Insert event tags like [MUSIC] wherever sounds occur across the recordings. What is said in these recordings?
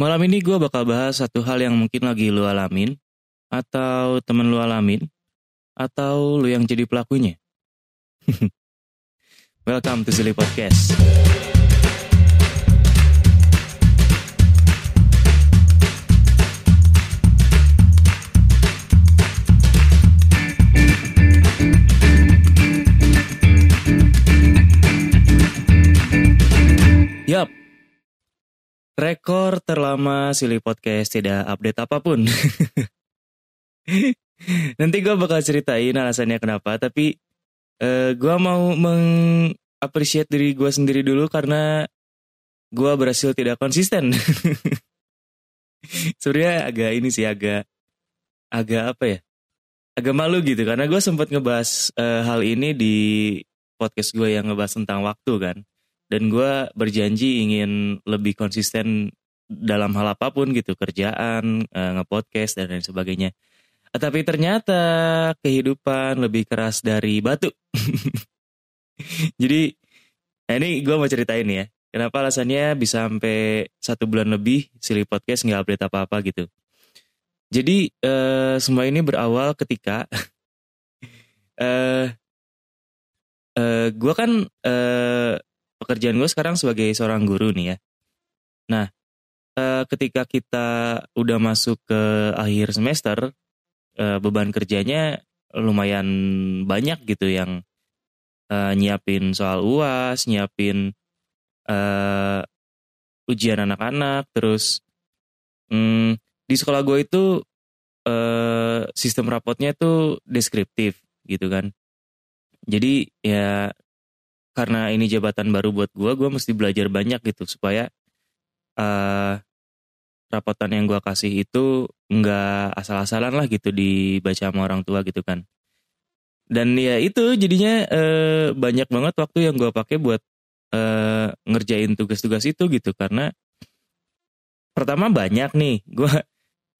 Malam ini gue bakal bahas satu hal yang mungkin lagi lu alamin, atau temen lu alamin, atau lu yang jadi pelakunya. [LAUGHS] Welcome to Silly Podcast. Rekor terlama Silly Podcast tidak update apa pun. [LAUGHS] Nanti gue bakal ceritain alasannya kenapa, tapi eh gue mau mengapresiasi diri gue sendiri dulu karena gue berhasil tidak konsisten. [LAUGHS] Sebenarnya agak ini sih agak agak apa ya? Agak malu gitu karena gue sempat ngebahas eh, hal ini di podcast gue yang ngebahas tentang waktu kan. Dan gue berjanji ingin lebih konsisten dalam hal apa pun gitu, kerjaan, eh, ngepodcast dan lain sebagainya. Tapi ternyata kehidupan lebih keras dari batu. [LAUGHS] Jadi nah ini gue mau ceritain ya. Kenapa alasannya bisa sampai satu bulan lebih Silly Podcast nggak update apa-apa gitu. Jadi eh, semua ini berawal ketika [LAUGHS] eh eh gue kan eh, pekerjaan gue sekarang sebagai seorang guru nih ya. Nah eh, ketika kita udah masuk ke akhir semester eh, beban kerjanya lumayan banyak gitu yang eh, nyiapin soal uas, nyiapin ujian anak-anak, terus hmm, di sekolah gue itu sistem rapotnya tuh deskriptif gitu kan. Jadi ya karena ini jabatan baru buat gue, gue mesti belajar banyak gitu supaya eh rapotan yang gue kasih itu nggak asal-asalan lah gitu dibaca sama orang tua gitu kan. Dan ya itu jadinya eh, banyak banget waktu yang gue pakai buat eh, ngerjain tugas-tugas itu gitu karena pertama banyak nih gue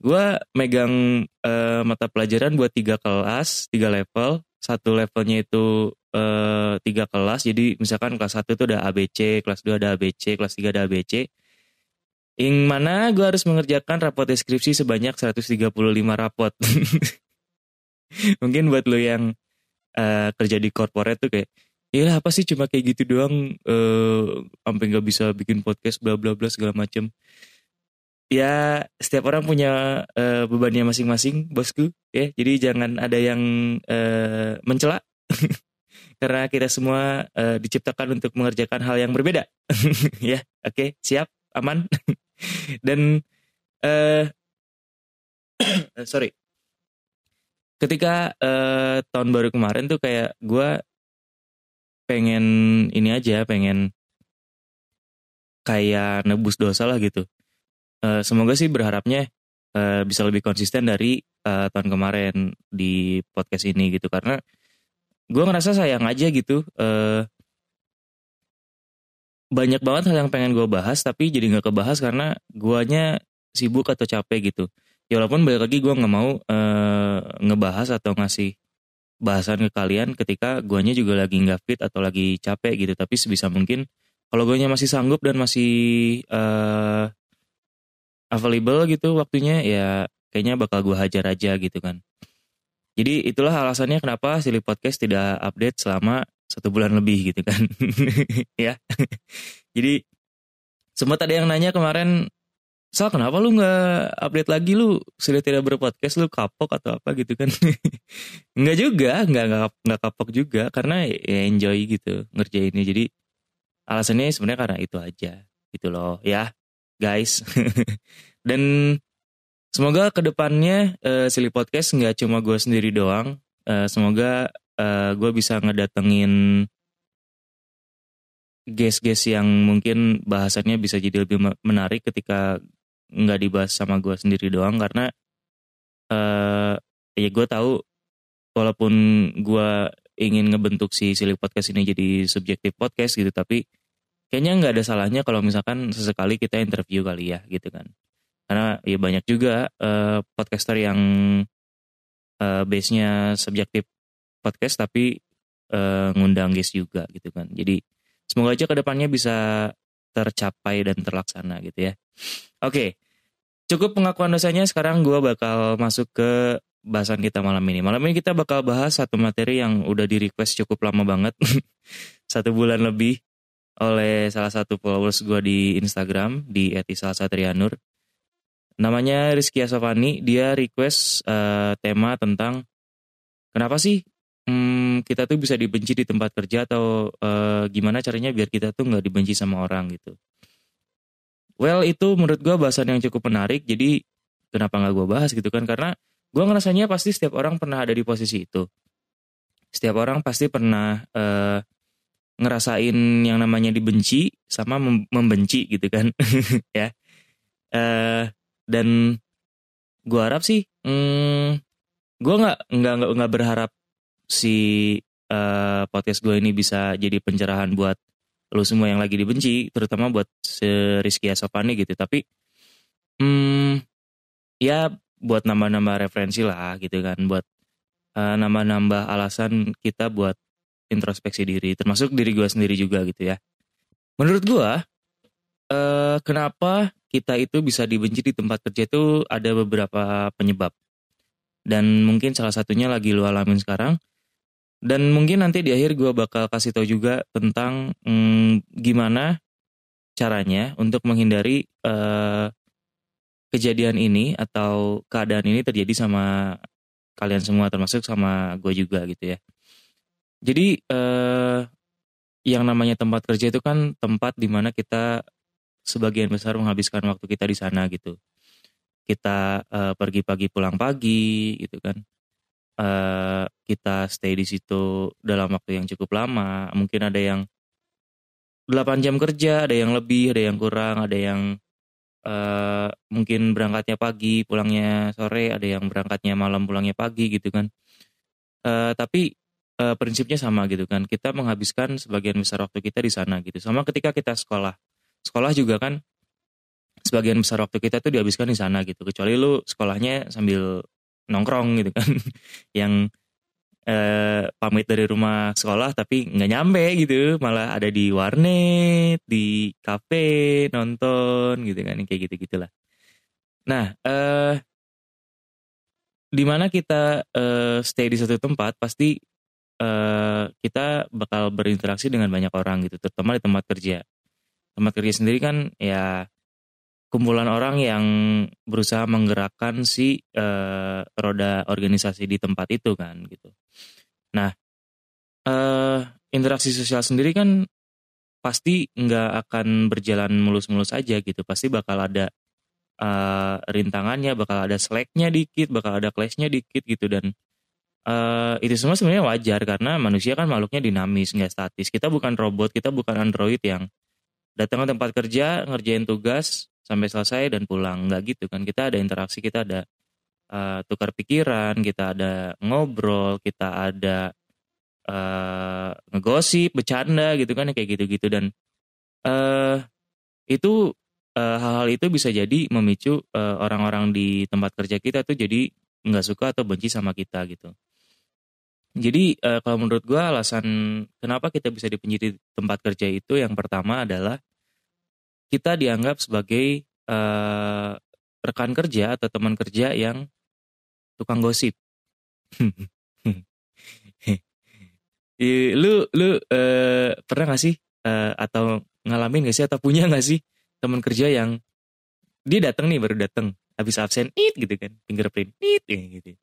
gua megang eh, mata pelajaran buat tiga kelas tiga level satu levelnya itu eh, tiga kelas. Jadi misalkan kelas satu itu ada ABC kelas 2 ada ABC kelas 3 ada ABC yang mana gue harus mengerjakan rapot deskripsi sebanyak 135 rapot. [LAUGHS] Mungkin buat lo yang eh, kerja di corporate tuh kayak ya apa sih cuma kayak gitu doang eh sampai nggak bisa bikin podcast bla bla bla segala macem. Ya setiap orang punya eh, bebannya masing-masing bosku. Ya jadi jangan ada yang eh, mencela [LAUGHS] karena kita semua eh, diciptakan untuk mengerjakan hal yang berbeda. [LAUGHS] Ya oke siap aman. [LAUGHS] Dan eh [COUGHS] sorry. Ketika eh, tahun baru kemarin tuh kayak gue pengen ini aja pengen kayak nebus dosa lah gitu. Eh, semoga sih berharapnya eh, bisa lebih konsisten dari eh, tahun kemarin di podcast ini gitu. Karena gue ngerasa sayang aja gitu eh, banyak banget hal yang pengen gue bahas tapi jadi nggak kebahas karena guanya sibuk atau capek gitu ya walaupun balik lagi gue nggak mau eh, ngebahas atau ngasih bahasan ke kalian ketika guanya juga lagi nggak fit atau lagi capek gitu tapi sebisa mungkin kalau guanya masih sanggup dan masih eh available gitu waktunya ya kayaknya bakal gue hajar aja gitu kan. Jadi itulah alasannya kenapa Silly Podcast tidak update selama satu bulan lebih gitu kan. [LAUGHS] ya. Jadi sempat ada yang nanya kemarin, Sal kenapa lu nggak update lagi lu sudah tidak berpodcast lu kapok atau apa gitu kan? [LAUGHS] Enggak juga, nggak nggak nggak kapok juga karena ya enjoy gitu ngerjainnya. Jadi alasannya sebenarnya karena itu aja gitu loh ya guys. [LAUGHS] Dan semoga ke depannya uh, Silly Podcast nggak cuma gue sendiri doang. Eh, semoga eh, gue bisa ngedatengin guest-guest yang mungkin bahasannya bisa jadi lebih me- menarik ketika nggak dibahas sama gue sendiri doang karena eh ya gue tahu walaupun gue ingin ngebentuk si Silly Podcast ini jadi subjektif podcast gitu tapi kayaknya nggak ada salahnya kalau misalkan sesekali kita interview kali ya gitu kan karena ya banyak juga eh, podcaster yang eh, base-nya subjektif podcast tapi eh, ngundang guest juga gitu kan jadi semoga aja ke depannya bisa tercapai dan terlaksana gitu ya oke cukup pengakuan dosanya sekarang gue bakal masuk ke bahasan kita malam ini. Malam ini kita bakal bahas satu materi yang udah di request cukup lama banget. [LAUGHS] satu bulan lebih oleh salah satu followers gue di Instagram di @salsatrianur. Namanya Rizky Asofani, dia request uh, tema tentang kenapa sih hmm, kita tuh bisa dibenci di tempat kerja atau uh, gimana caranya biar kita tuh nggak dibenci sama orang gitu. Well itu menurut gue bahasan yang cukup menarik, jadi kenapa nggak gue bahas gitu kan? Karena gue ngerasanya pasti setiap orang pernah ada di posisi itu. Setiap orang pasti pernah uh, ngerasain yang namanya dibenci sama membenci gitu kan, [LAUGHS] ya. Uh, dan gue harap sih hmm, gue nggak nggak nggak berharap si uh, podcast gue ini bisa jadi pencerahan buat lo semua yang lagi dibenci terutama buat si Rizky Asopani gitu. Tapi hmm, ya buat nambah-nambah referensi lah gitu kan buat uh, nambah-nambah alasan kita buat introspeksi diri termasuk diri gue sendiri juga gitu ya. Menurut gue uh, kenapa kita itu bisa dibenci di tempat kerja itu ada beberapa penyebab. Dan mungkin salah satunya lagi lu alamin sekarang. Dan mungkin nanti di akhir gue bakal kasih tau juga tentang hmm, gimana caranya untuk menghindari uh, kejadian ini atau keadaan ini terjadi sama kalian semua termasuk sama gue juga gitu ya. Jadi uh, yang namanya tempat kerja itu kan tempat di mana kita sebagian besar menghabiskan waktu kita di sana gitu. Kita uh, pergi pagi pulang pagi gitu kan. Uh, kita stay di situ dalam waktu yang cukup lama. Mungkin ada yang 8 jam kerja, ada yang lebih, ada yang kurang, ada yang uh, mungkin berangkatnya pagi, pulangnya sore, ada yang berangkatnya malam, pulangnya pagi gitu kan. Uh, tapi uh, prinsipnya sama gitu kan. Kita menghabiskan sebagian besar waktu kita di sana gitu. Sama ketika kita sekolah sekolah juga kan sebagian besar waktu kita tuh dihabiskan di sana gitu. Kecuali lu sekolahnya sambil nongkrong gitu kan. [LAUGHS] Yang eh, pamit dari rumah sekolah tapi nggak nyampe gitu. Malah ada di warnet di kafe nonton gitu kan. Kayak gitu gitulah nah eh, di mana kita eh, stay di satu tempat pasti eh, kita bakal berinteraksi dengan banyak orang gitu. Terutama di tempat kerja tempat kerja sendiri kan ya kumpulan orang yang berusaha menggerakkan si uh, roda organisasi di tempat itu kan gitu. Nah, uh, interaksi sosial sendiri kan pasti nggak akan berjalan mulus-mulus aja gitu. Pasti bakal ada uh, rintangannya, bakal ada slacknya dikit, bakal ada clashnya dikit gitu dan uh, itu semua sebenarnya wajar karena manusia kan makhluknya dinamis, nggak statis. Kita bukan robot, kita bukan android yang datang ke tempat kerja ngerjain tugas sampai selesai dan pulang. Nggak gitu kan kita ada interaksi kita ada uh, tukar pikiran kita ada ngobrol kita ada uh, ngegosip bercanda gitu kan kayak gitu-gitu. Dan uh, itu hal-hal uh, itu bisa jadi memicu orang-orang uh, di tempat kerja kita tuh jadi nggak suka atau benci sama kita gitu jadi uh, kalau menurut gue alasan kenapa kita bisa dipenjara di tempat kerja itu yang pertama adalah kita dianggap sebagai uh, rekan kerja atau teman kerja yang tukang gosip. [LAUGHS] lu lu uh, pernah gak sih uh, atau ngalamin gak sih atau punya gak sih teman kerja yang dia datang nih baru datang habis absen it gitu kan fingerprint it gitu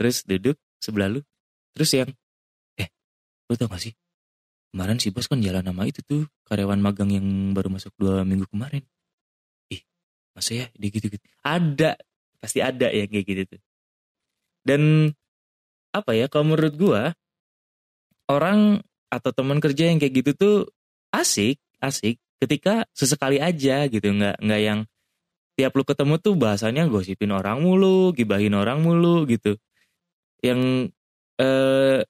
terus duduk sebelah lu Terus yang, eh, lu tau gak sih? Kemarin si bos kan jalan nama itu tuh, karyawan magang yang baru masuk dua minggu kemarin. Ih, masa ya dia gitu-gitu? Ada, pasti ada ya kayak gitu tuh. Dan apa ya, kalau menurut gua, orang atau teman kerja yang kayak gitu tuh asik, asik. Ketika sesekali aja gitu, nggak nggak yang tiap lu ketemu tuh bahasanya gosipin orang mulu, gibahin orang mulu gitu. Yang eh,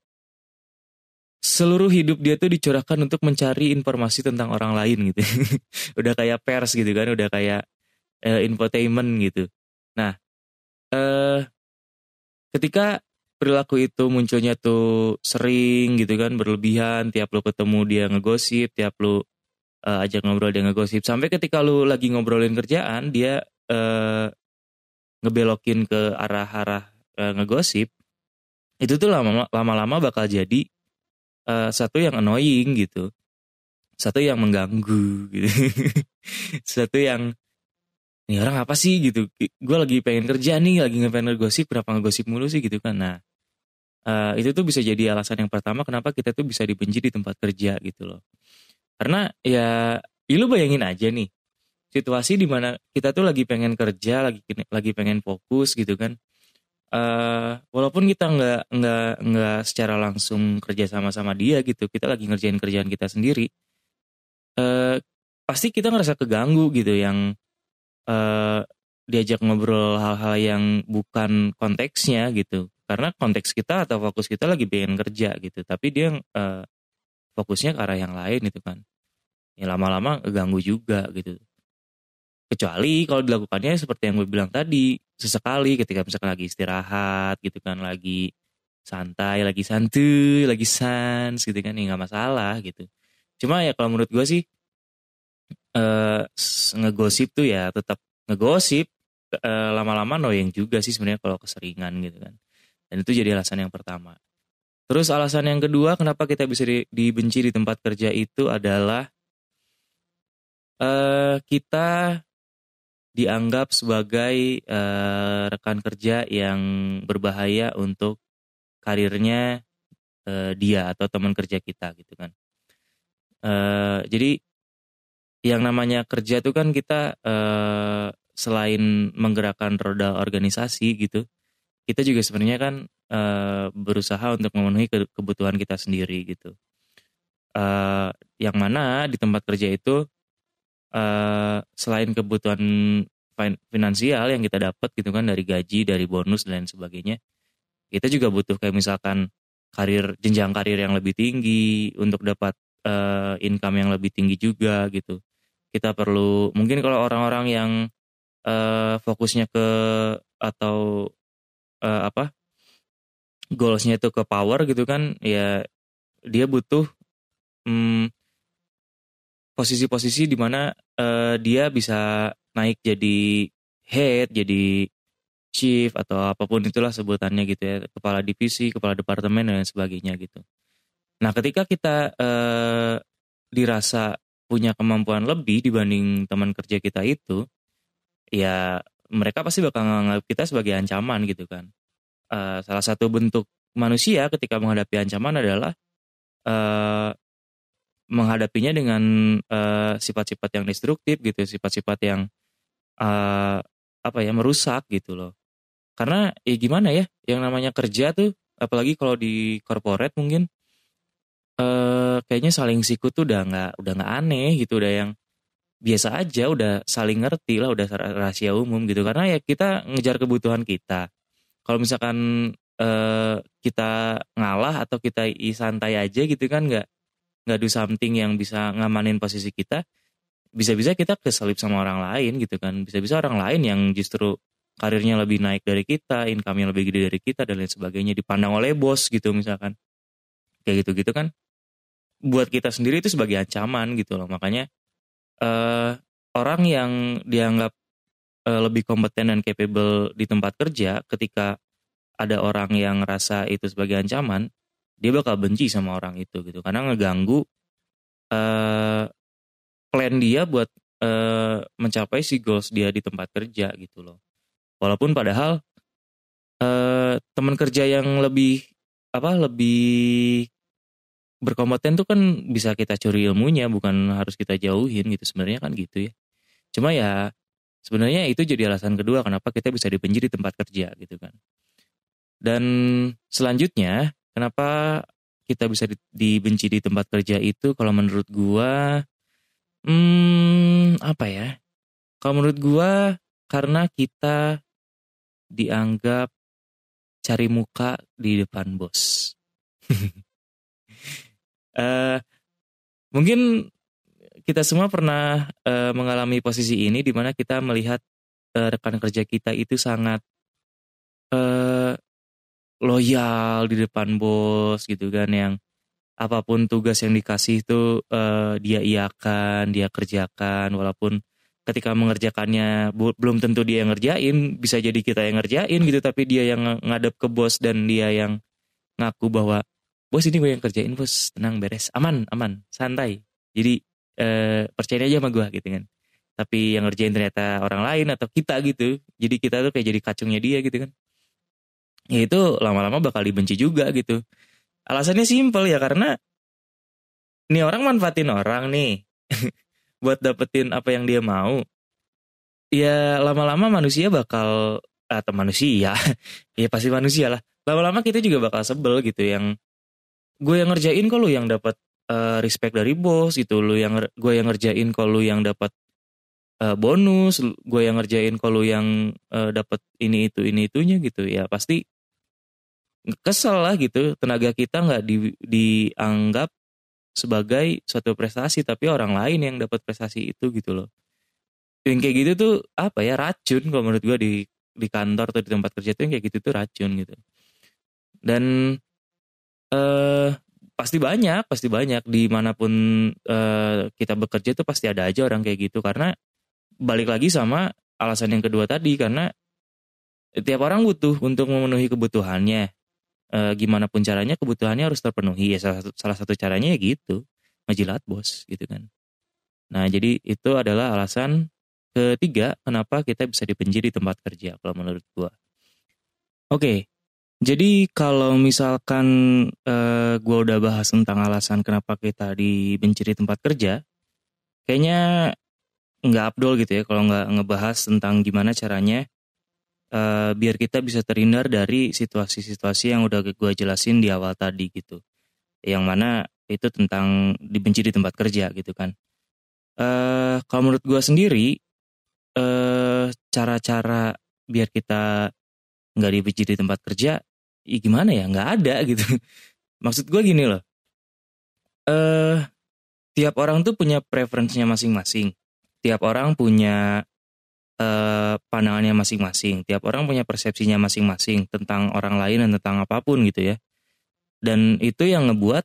seluruh hidup dia tuh dicurahkan untuk mencari informasi tentang orang lain gitu. [LAUGHS] udah kayak pers gitu kan, udah kayak eh, infotainment gitu. Nah, eh, ketika perilaku itu munculnya tuh sering gitu kan, berlebihan, tiap lu ketemu dia ngegosip, tiap lu uh, ajak ngobrol dia ngegosip, sampai ketika lu lagi ngobrolin kerjaan, dia uh, ngebelokin ke arah-arah uh, ngegosip itu tuh lama-lama bakal jadi uh, satu yang annoying gitu. Satu yang mengganggu gitu. [LAUGHS] Satu yang ini orang apa sih? gitu. Gue lagi pengen kerja nih lagi pengen ngegosip berapa ngegosip mulu sih? gitu kan. Nah uh, itu tuh bisa jadi alasan yang pertama kenapa kita tuh bisa dibenci di tempat kerja gitu loh. Karena ya, ya lu bayangin aja nih situasi di mana kita tuh lagi pengen kerja lagi lagi pengen fokus gitu kan uh, walaupun kita nggak nggak nggak secara langsung kerja sama sama dia gitu kita lagi ngerjain kerjaan kita sendiri uh, pasti kita ngerasa keganggu gitu yang uh, diajak ngobrol hal-hal yang bukan konteksnya gitu. Karena konteks kita atau fokus kita lagi pengen kerja gitu tapi dia uh, fokusnya ke arah yang lain gitu kan. Ya lama-lama ganggu juga gitu kecuali kalau dilakukannya seperti yang gue bilang tadi sesekali ketika misalkan lagi istirahat gitu kan lagi santai lagi santuy lagi sans gitu kan ya nggak masalah gitu. Cuma ya kalau menurut gue sih eh ngegosip tuh ya tetap ngegosip eh, lama-lama yang juga sih sebenarnya kalau keseringan gitu kan. Dan itu jadi alasan yang pertama. Terus alasan yang kedua kenapa kita bisa di, dibenci di tempat kerja itu adalah eh kita dianggap sebagai uh, rekan kerja yang berbahaya untuk karirnya uh, dia atau teman kerja kita gitu kan. Uh, jadi yang namanya kerja itu kan kita uh, selain menggerakkan roda organisasi gitu, kita juga sebenarnya kan uh, berusaha untuk memenuhi kebutuhan kita sendiri gitu. Uh, yang mana di tempat kerja itu uh, selain kebutuhan finansial yang kita dapat gitu kan dari gaji, dari bonus dan lain sebagainya, kita juga butuh kayak misalkan karir jenjang karir yang lebih tinggi untuk dapat uh, income yang lebih tinggi juga gitu. Kita perlu mungkin kalau orang-orang yang uh, fokusnya ke atau uh, apa goalsnya itu ke power gitu kan ya dia butuh hmm, posisi-posisi di mana uh, dia bisa naik jadi head, jadi chief atau apa pun itulah sebutannya gitu ya, kepala divisi, kepala departemen dan sebagainya gitu. Nah, ketika kita uh, dirasa punya kemampuan lebih dibanding teman kerja kita itu, ya mereka pasti bakal menganggap kita sebagai ancaman gitu kan. Uh, salah satu bentuk manusia ketika menghadapi ancaman adalah uh, menghadapinya dengan eh, sifat-sifat yang destruktif gitu, sifat-sifat yang uh, apa ya merusak gitu loh. Karena ya gimana ya, yang namanya kerja tuh, apalagi kalau di corporate mungkin uh, kayaknya saling sikut tuh udah nggak udah nggak aneh gitu, udah yang biasa aja, udah saling ngerti lah, udah rahasia umum gitu. Karena ya kita ngejar kebutuhan kita. Kalau misalkan uh, kita ngalah atau kita santai aja gitu kan nggak nggak do something yang bisa ngamanin posisi kita bisa-bisa kita keselip sama orang lain gitu kan. Bisa-bisa orang lain yang justru karirnya lebih naik dari kita income-nya lebih gede dari kita dan lain sebagainya dipandang oleh bos gitu misalkan. Kayak gitu gitu kan. Buat kita sendiri itu sebagai ancaman gitu loh. Makanya uh, orang yang dianggap uh, lebih kompeten dan capable di tempat kerja ketika ada orang yang rasa itu sebagai ancaman dia bakal benci sama orang itu gitu. Karena ngeganggu uh, plan dia buat uh, mencapai si goals dia di tempat kerja gitu loh. Walaupun padahal uh, teman kerja yang lebih apa lebih berkompeten tuh kan bisa kita curi ilmunya bukan harus kita jauhin gitu. Sebenarnya kan gitu ya. Cuma ya sebenarnya itu jadi alasan kedua kenapa kita bisa dibenci di tempat kerja gitu kan. Dan selanjutnya Kenapa kita bisa dibenci di tempat kerja itu kalau menurut gua hmm apa ya? Kalau menurut gua karena kita dianggap cari muka di depan bos. uh, [LAUGHS] mungkin kita semua pernah uh, mengalami posisi ini di mana kita melihat uh, rekan kerja kita itu sangat uh, loyal di depan bos gitu kan yang apa pun tugas yang dikasih itu uh, dia iakan, dia kerjakan walaupun ketika mengerjakannya belum tentu dia yang ngerjain bisa jadi kita yang ngerjain gitu tapi dia yang ngadep ke bos dan dia yang ngaku bahwa bos ini gue yang kerjain bos. Tenang beres. Aman aman. Santai. Jadi eh, percaya aja sama gue gitu kan. Tapi yang ngerjain ternyata orang lain atau kita gitu. Jadi kita tuh kayak jadi kacungnya dia gitu kan ya itu lama-lama bakal dibenci juga gitu. Alasannya simpel ya karena ini orang manfaatin orang nih. [LAUGHS] Buat dapetin apa yang dia mau ya lama-lama manusia bakal atau manusia [LAUGHS] ya pasti manusia lah. Lama-lama kita juga bakal sebel gitu yang gue yang ngerjain kok lu yang dapat uh, respect dari bos gitu. Lu yang gue yang ngerjain kok lu yang dapat uh, bonus. Gue yang ngerjain lu yang uh, dapat ini itu ini itunya gitu. Ya pasti kesel lah gitu tenaga kita nggak di, dianggap sebagai suatu prestasi tapi orang lain yang dapat prestasi itu gitu loh. Yang kayak gitu tuh apa ya racun kalau menurut gue di di kantor atau di tempat kerja tuh yang kayak gitu tuh racun gitu. Dan eh pasti banyak pasti banyak. Di mana pun eh, kita bekerja tuh pasti ada aja orang kayak gitu. Karena balik lagi sama alasan yang kedua tadi karena tiap orang butuh untuk memenuhi kebutuhannya e, gimana pun caranya kebutuhannya harus terpenuhi. Ya salah satu, salah satu caranya ya gitu. Ngejilat bos gitu kan. Nah jadi itu adalah alasan ketiga kenapa kita bisa dibenci di tempat kerja kalau menurut gua. Oke jadi kalau misalkan e, gua udah bahas tentang alasan kenapa kita dibenci di tempat kerja kayaknya nggak abdol gitu ya kalau nggak ngebahas tentang gimana caranya uh, biar kita bisa terhindar dari situasi-situasi yang udah gue jelasin di awal tadi gitu. Yang mana itu tentang dibenci di tempat kerja gitu kan. Uh, kalau menurut gue sendiri, uh, cara-cara biar kita nggak dibenci di tempat kerja, ya gimana ya? Nggak ada [LAUGHS] gitu. Maksud gue gini loh. Uh, tiap orang tuh punya preferensinya masing-masing. Tiap orang punya eh, pandangannya masing-masing. Tiap orang punya persepsinya masing-masing tentang orang lain dan tentang apa pun gitu ya. Dan itu yang ngebuat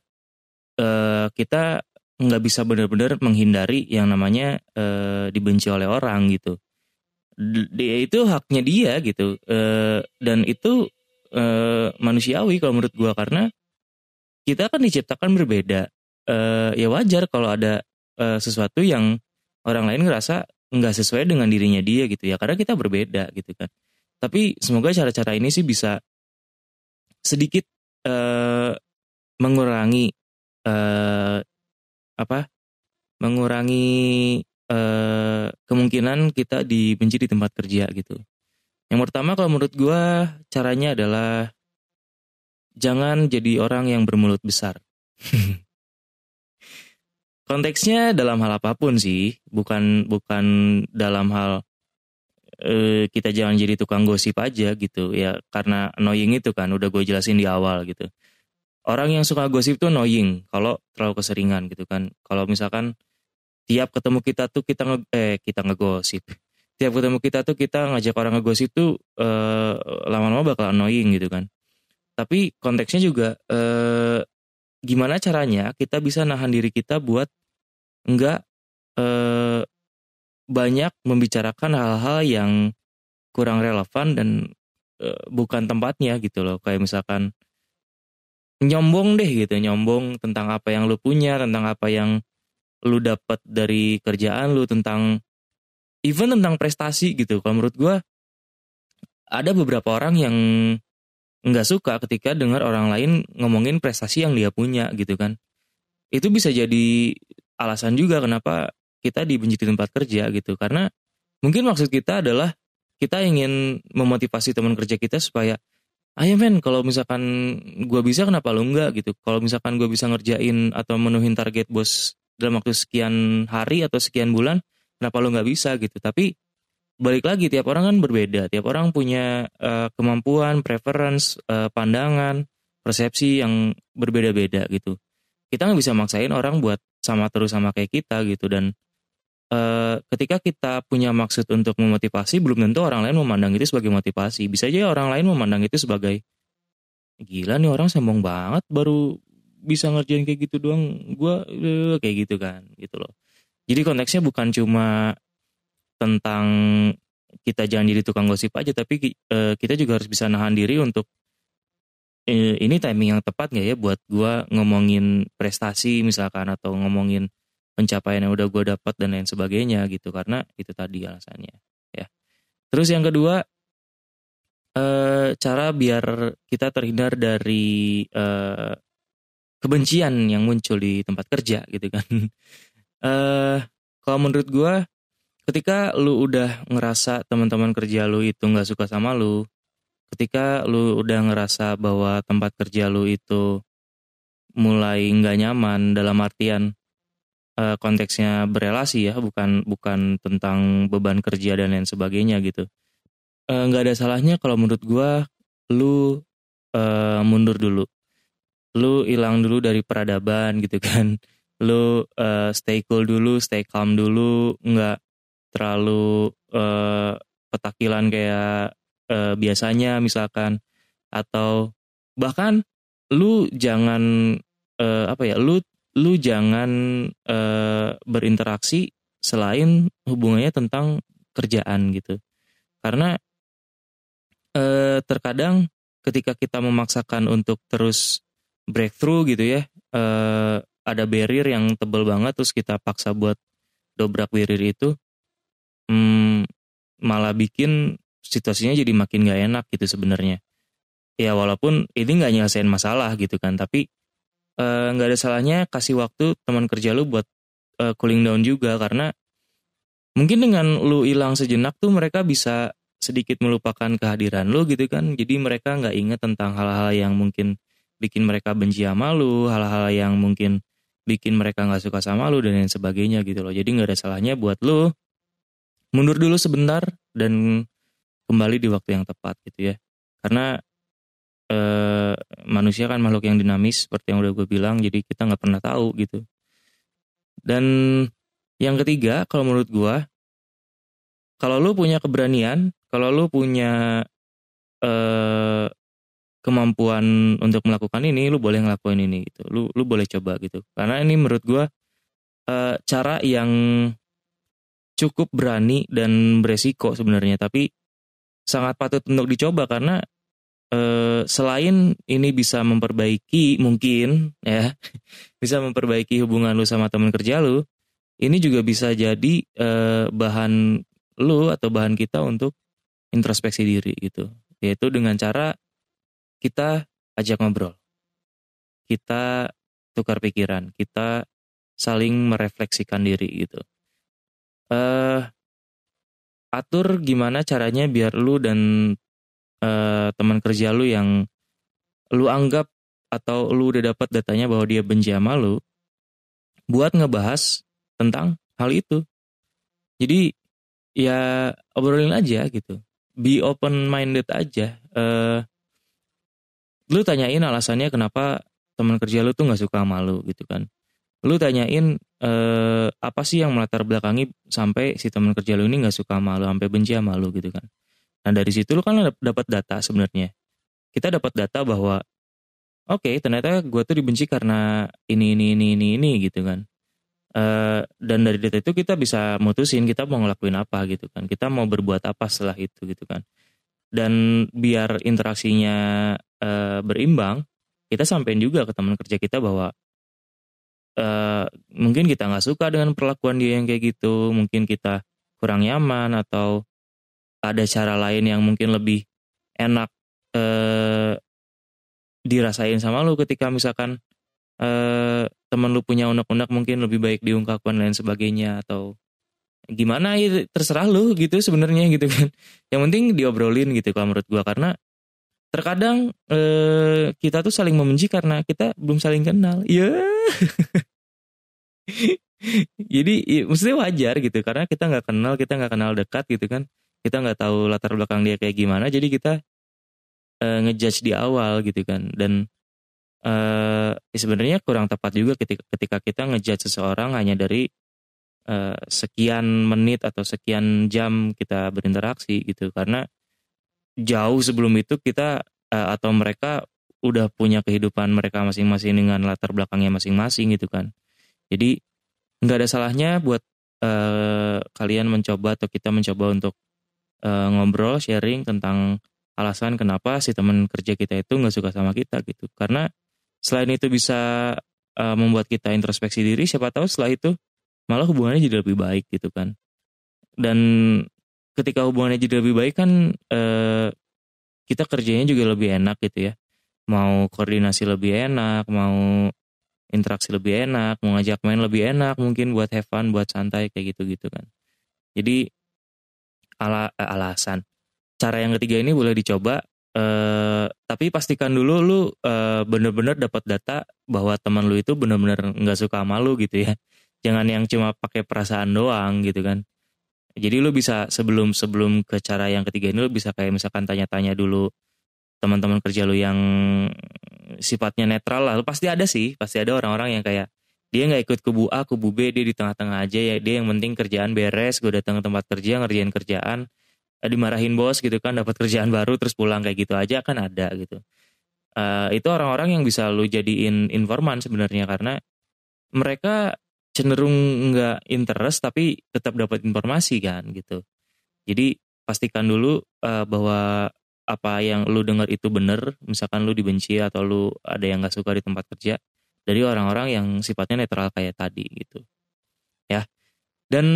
eh, kita nggak bisa benar-benar menghindari yang namanya eh, dibenci oleh orang gitu. Dia itu haknya dia gitu. Eh, dan itu eh, manusiawi kalau menurut gua karena kita kan diciptakan berbeda. Eh, ya wajar kalau ada eh, sesuatu yang orang lain ngerasa nggak sesuai dengan dirinya dia gitu ya karena kita berbeda gitu kan. Tapi semoga cara-cara ini sih bisa sedikit uh, mengurangi uh, apa mengurangi uh, kemungkinan kita dibenci di tempat kerja gitu. Yang pertama kalau menurut gue caranya adalah jangan jadi orang yang bermulut besar [LAUGHS] konteksnya dalam hal apa pun sih bukan bukan dalam hal eh, kita jangan jadi tukang gosip aja gitu. Ya karena annoying itu kan udah gue jelasin di awal gitu. Orang yang suka gosip tuh annoying kalau terlalu keseringan gitu kan. Kalau misalkan tiap ketemu kita tuh kita nge eh kita ngegosip. Tiap ketemu kita tuh kita ngajak orang ngegosip tuh eh, lama-lama bakal annoying gitu kan. Tapi konteksnya juga eh, gimana caranya kita bisa nahan diri kita buat enggak eh, banyak membicarakan hal-hal yang kurang relevan dan eh, bukan tempatnya gitu loh. Kayak misalkan nyombong deh gitu nyombong tentang apa yang lu punya tentang apa yang lu dapat dari kerjaan lu tentang even tentang prestasi gitu. Kalau menurut gue ada beberapa orang yang nggak suka ketika dengar orang lain ngomongin prestasi yang dia punya gitu kan. Itu bisa jadi alasan juga kenapa kita dibenci di tempat kerja gitu. Karena mungkin maksud kita adalah kita ingin memotivasi teman kerja kita supaya ayo men kalau misalkan gue bisa kenapa lu enggak gitu. Kalau misalkan gue bisa ngerjain atau menuhin target bos dalam waktu sekian hari atau sekian bulan kenapa lu nggak bisa? Gitu. Tapi balik lagi tiap orang kan berbeda. Tiap orang punya uh, kemampuan preference uh, pandangan persepsi yang berbeda-beda gitu. Kita nggak bisa maksain orang buat sama terus sama kayak kita gitu. Dan uh, ketika kita punya maksud untuk memotivasi belum tentu orang lain memandang itu sebagai motivasi. Bisa aja orang lain memandang itu sebagai gila nih orang sombong banget baru bisa ngerjain kayak gitu doang. Gue kayak gitu kan gitu loh. Jadi konteksnya bukan cuma tentang kita jangan jadi tukang gosip aja tapi uh, kita juga harus bisa nahan diri untuk uh, ini timing yang tepat nggak ya buat gua ngomongin prestasi misalkan atau ngomongin pencapaian yang udah gue dapat dan lain sebagainya gitu karena itu tadi alasannya ya. Terus yang kedua uh, cara biar kita terhindar dari uh, kebencian yang muncul di tempat kerja gitu kan. Uh, [LAUGHS] kalau menurut gue ketika lu udah ngerasa teman-teman kerja lu itu nggak suka sama lu ketika lu udah ngerasa bahwa tempat kerja lu itu mulai nggak nyaman dalam artian uh, konteksnya berelasi ya, bukan bukan tentang beban kerja dan lain sebagainya gitu. Eh, nggak uh, ada salahnya kalau menurut gua lu uh, mundur dulu. Lu hilang dulu dari peradaban gitu kan. [LAUGHS] Lu uh, stay cool dulu, stay calm dulu, nggak terlalu uh, petakilan kayak uh, biasanya misalkan atau bahkan lu jangan uh, apa ya lu lu jangan uh, berinteraksi selain hubungannya tentang kerjaan gitu. Karena uh, terkadang ketika kita memaksakan untuk terus breakthrough gitu ya, uh, ada barrier yang tebel banget terus kita paksa buat dobrak barrier itu, hmm, malah bikin situasinya jadi makin gak enak gitu sebenarnya. Ya walaupun ini nggak nyelesain masalah gitu kan, tapi Eh, nggak ada salahnya kasih waktu teman kerja lu buat uh, cooling down juga karena mungkin dengan lu hilang sejenak tuh mereka bisa sedikit melupakan kehadiran lu gitu kan jadi mereka nggak inget tentang hal-hal yang mungkin bikin mereka benci sama lu hal-hal yang mungkin bikin mereka nggak suka sama lu dan lain sebagainya gitu loh jadi nggak ada salahnya buat lu mundur dulu sebentar dan kembali di waktu yang tepat gitu ya. Karena eh, manusia kan makhluk yang dinamis seperti yang udah gue bilang jadi kita nggak pernah tahu gitu. Dan yang ketiga kalau menurut gue kalau lu punya keberanian kalau lu punya eh, kemampuan untuk melakukan ini lu boleh ngelakuin ini gitu. Lu lu boleh coba gitu. Karena ini menurut gue eh, cara yang cukup berani dan beresiko sebenarnya tapi sangat patut untuk dicoba karena eh, selain ini bisa memperbaiki mungkin [LAUGHS] ya bisa memperbaiki hubungan lu sama teman kerja lu ini juga bisa jadi eh, bahan lu atau bahan kita untuk introspeksi diri gitu. Yaitu dengan cara kita ajak ngobrol kita tukar pikiran kita saling merefleksikan diri gitu eh atur gimana caranya biar lu dan uh, teman kerja lu yang lu anggap atau lu udah dapat datanya bahwa dia benci sama lu buat ngebahas tentang hal itu. Jadi ya obrolin aja gitu. Be open minded aja. Uh, lu tanyain alasannya kenapa teman kerja lu tuh nggak suka sama lu gitu kan. Lu tanyain uh, apa sih yang melatar belakangi sampai si teman kerja lu ini nggak suka sama lu, sampai benci sama lu gitu kan. Nah dari situ lu kan dapat data sebenarnya. Kita dapat data bahwa oke okay, ternyata gue tuh dibenci karena ini ini ini ini ini gitu kan. Uh, dan dari data itu kita bisa mutusin kita mau ngelakuin apa gitu kan. Kita mau berbuat apa setelah itu gitu kan. Dan biar interaksinya uh, berimbang, kita sampein juga ke teman kerja kita bahwa uh, mungkin kita nggak suka dengan perlakuan dia yang kayak gitu, mungkin kita kurang nyaman atau ada cara lain yang mungkin lebih enak eh, dirasain sama lu ketika misalkan eh, temen lu punya unek-unek mungkin lebih baik diungkapkan lain sebagainya atau gimana ya terserah lu gitu sebenarnya gitu kan. Yang penting diobrolin gitu kalau menurut gua. Karena terkadang eh, kita tuh saling membenci karena kita belum saling kenal. Ya yeah. [LAUGHS] jadi ya, maksudnya wajar gitu. Karena kita nggak kenal kita nggak kenal dekat gitu kan. Kita nggak tahu latar belakang dia kayak gimana. Jadi kita uh, ngejudge di awal gitu kan. Dan uh, ya sebenarnya kurang tepat juga ketika ketika kita ngejudge seseorang hanya dari uh, sekian menit atau sekian jam kita berinteraksi gitu. Karena jauh sebelum itu kita uh, atau mereka udah punya kehidupan mereka masing-masing dengan latar belakangnya masing-masing gitu kan. Jadi nggak ada salahnya buat uh, kalian mencoba atau kita mencoba untuk uh, ngobrol sharing tentang alasan kenapa si teman kerja kita itu nggak suka sama kita gitu. Karena selain itu bisa uh, membuat kita introspeksi diri siapa tahu setelah itu malah hubungannya jadi lebih baik gitu kan. Dan ketika hubungannya jadi lebih baik kan uh, kita kerjanya juga lebih enak gitu ya. Mau koordinasi lebih enak mau interaksi lebih enak mau ngajak main lebih enak mungkin buat have fun buat santai kayak gitu gitu kan. Jadi ala alasan. Cara yang ketiga ini boleh dicoba uh, tapi pastikan dulu lu uh, bener-bener dapat data bahwa teman lu itu bener-bener nggak suka sama lu gitu ya. Jangan yang cuma pakai perasaan doang gitu kan jadi lu bisa sebelum sebelum ke cara yang ketiga ini lu bisa kayak misalkan tanya-tanya dulu teman-teman kerja lu yang sifatnya netral lah. Pasti ada sih pasti ada orang-orang yang kayak dia nggak ikut kubu A kubu B dia di tengah-tengah aja ya. Dia yang penting kerjaan beres gue datang ke tempat kerja ngerjain kerjaan. Eh, dimarahin bos gitu kan dapat kerjaan baru terus pulang kayak gitu aja kan ada gitu. Uh, itu orang-orang yang bisa lu jadiin informan sebenarnya karena mereka cenderung nggak interest tapi tetap dapat informasi kan gitu. Jadi pastikan dulu uh, bahwa apa yang lu dengar itu benar misalkan lu dibenci atau lu ada yang nggak suka di tempat kerja dari orang-orang yang sifatnya netral kayak tadi gitu. Ya. Dan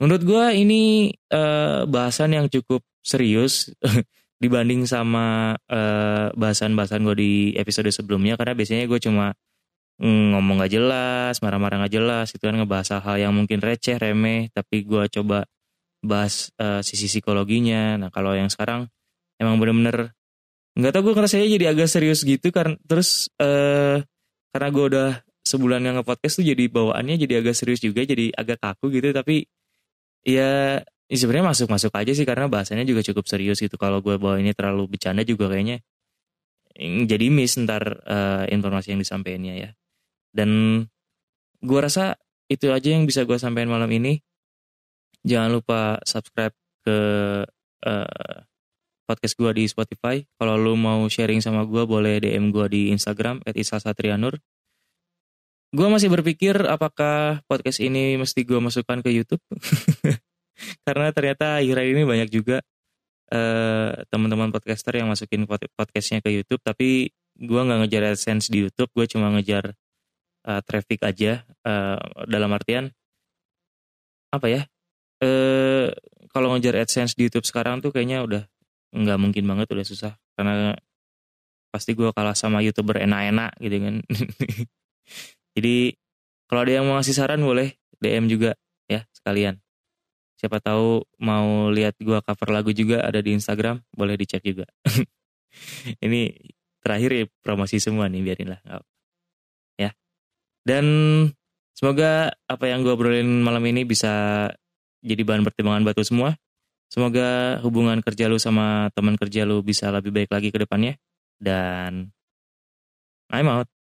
Menurut gue ini uh, bahasan yang cukup serius [LAUGHS] dibanding sama uh, bahasan-bahasan gue di episode sebelumnya karena biasanya gue cuma ngomong gak jelas, marah-marah gak jelas, itu kan ngebahas hal yang mungkin receh, remeh, tapi gue coba bahas uh, sisi psikologinya. Nah kalau yang sekarang emang bener-bener nggak tau gue ngerasanya jadi agak serius gitu karena terus uh, karena gue udah sebulan yang nge-podcast tuh jadi bawaannya jadi agak serius juga jadi agak kaku gitu tapi ya, ya sebenarnya masuk-masuk aja sih karena bahasanya juga cukup serius gitu. Kalau gue bawa ini terlalu bercanda juga kayaknya jadi miss ntar uh, informasi yang disampaikannya ya. Dan gue rasa itu aja yang bisa gue sampaikan malam ini. Jangan lupa subscribe ke uh, podcast gue di Spotify. Kalau lu mau sharing sama gue boleh DM gue di Instagram @isasatrianur. Gue masih berpikir apakah podcast ini mesti gue masukkan ke YouTube. [LAUGHS] Karena ternyata akhir ini banyak juga uh, teman-teman podcaster yang masukin podcastnya ke YouTube. Tapi gue nggak ngejar AdSense di YouTube. Gue cuma ngejar uh, traffic aja. Uh, dalam artian apa ya? Uh, kalau ngejar AdSense di YouTube sekarang tuh kayaknya udah nggak mungkin banget udah susah karena pasti gue kalah sama youtuber enak-enak gitu kan [LAUGHS] Jadi kalau ada yang mau ngasih saran boleh DM juga ya sekalian. Siapa tahu mau lihat gua cover lagu juga ada di Instagram, boleh dicek juga. [LAUGHS] Ini terakhir ya promosi semua nih biarin lah. Dan semoga apa yang gua obrolin malam ini bisa jadi bahan pertimbangan batu semua. Semoga hubungan kerja lu sama teman kerja lu bisa lebih baik lagi ke depannya. Dan I'm out.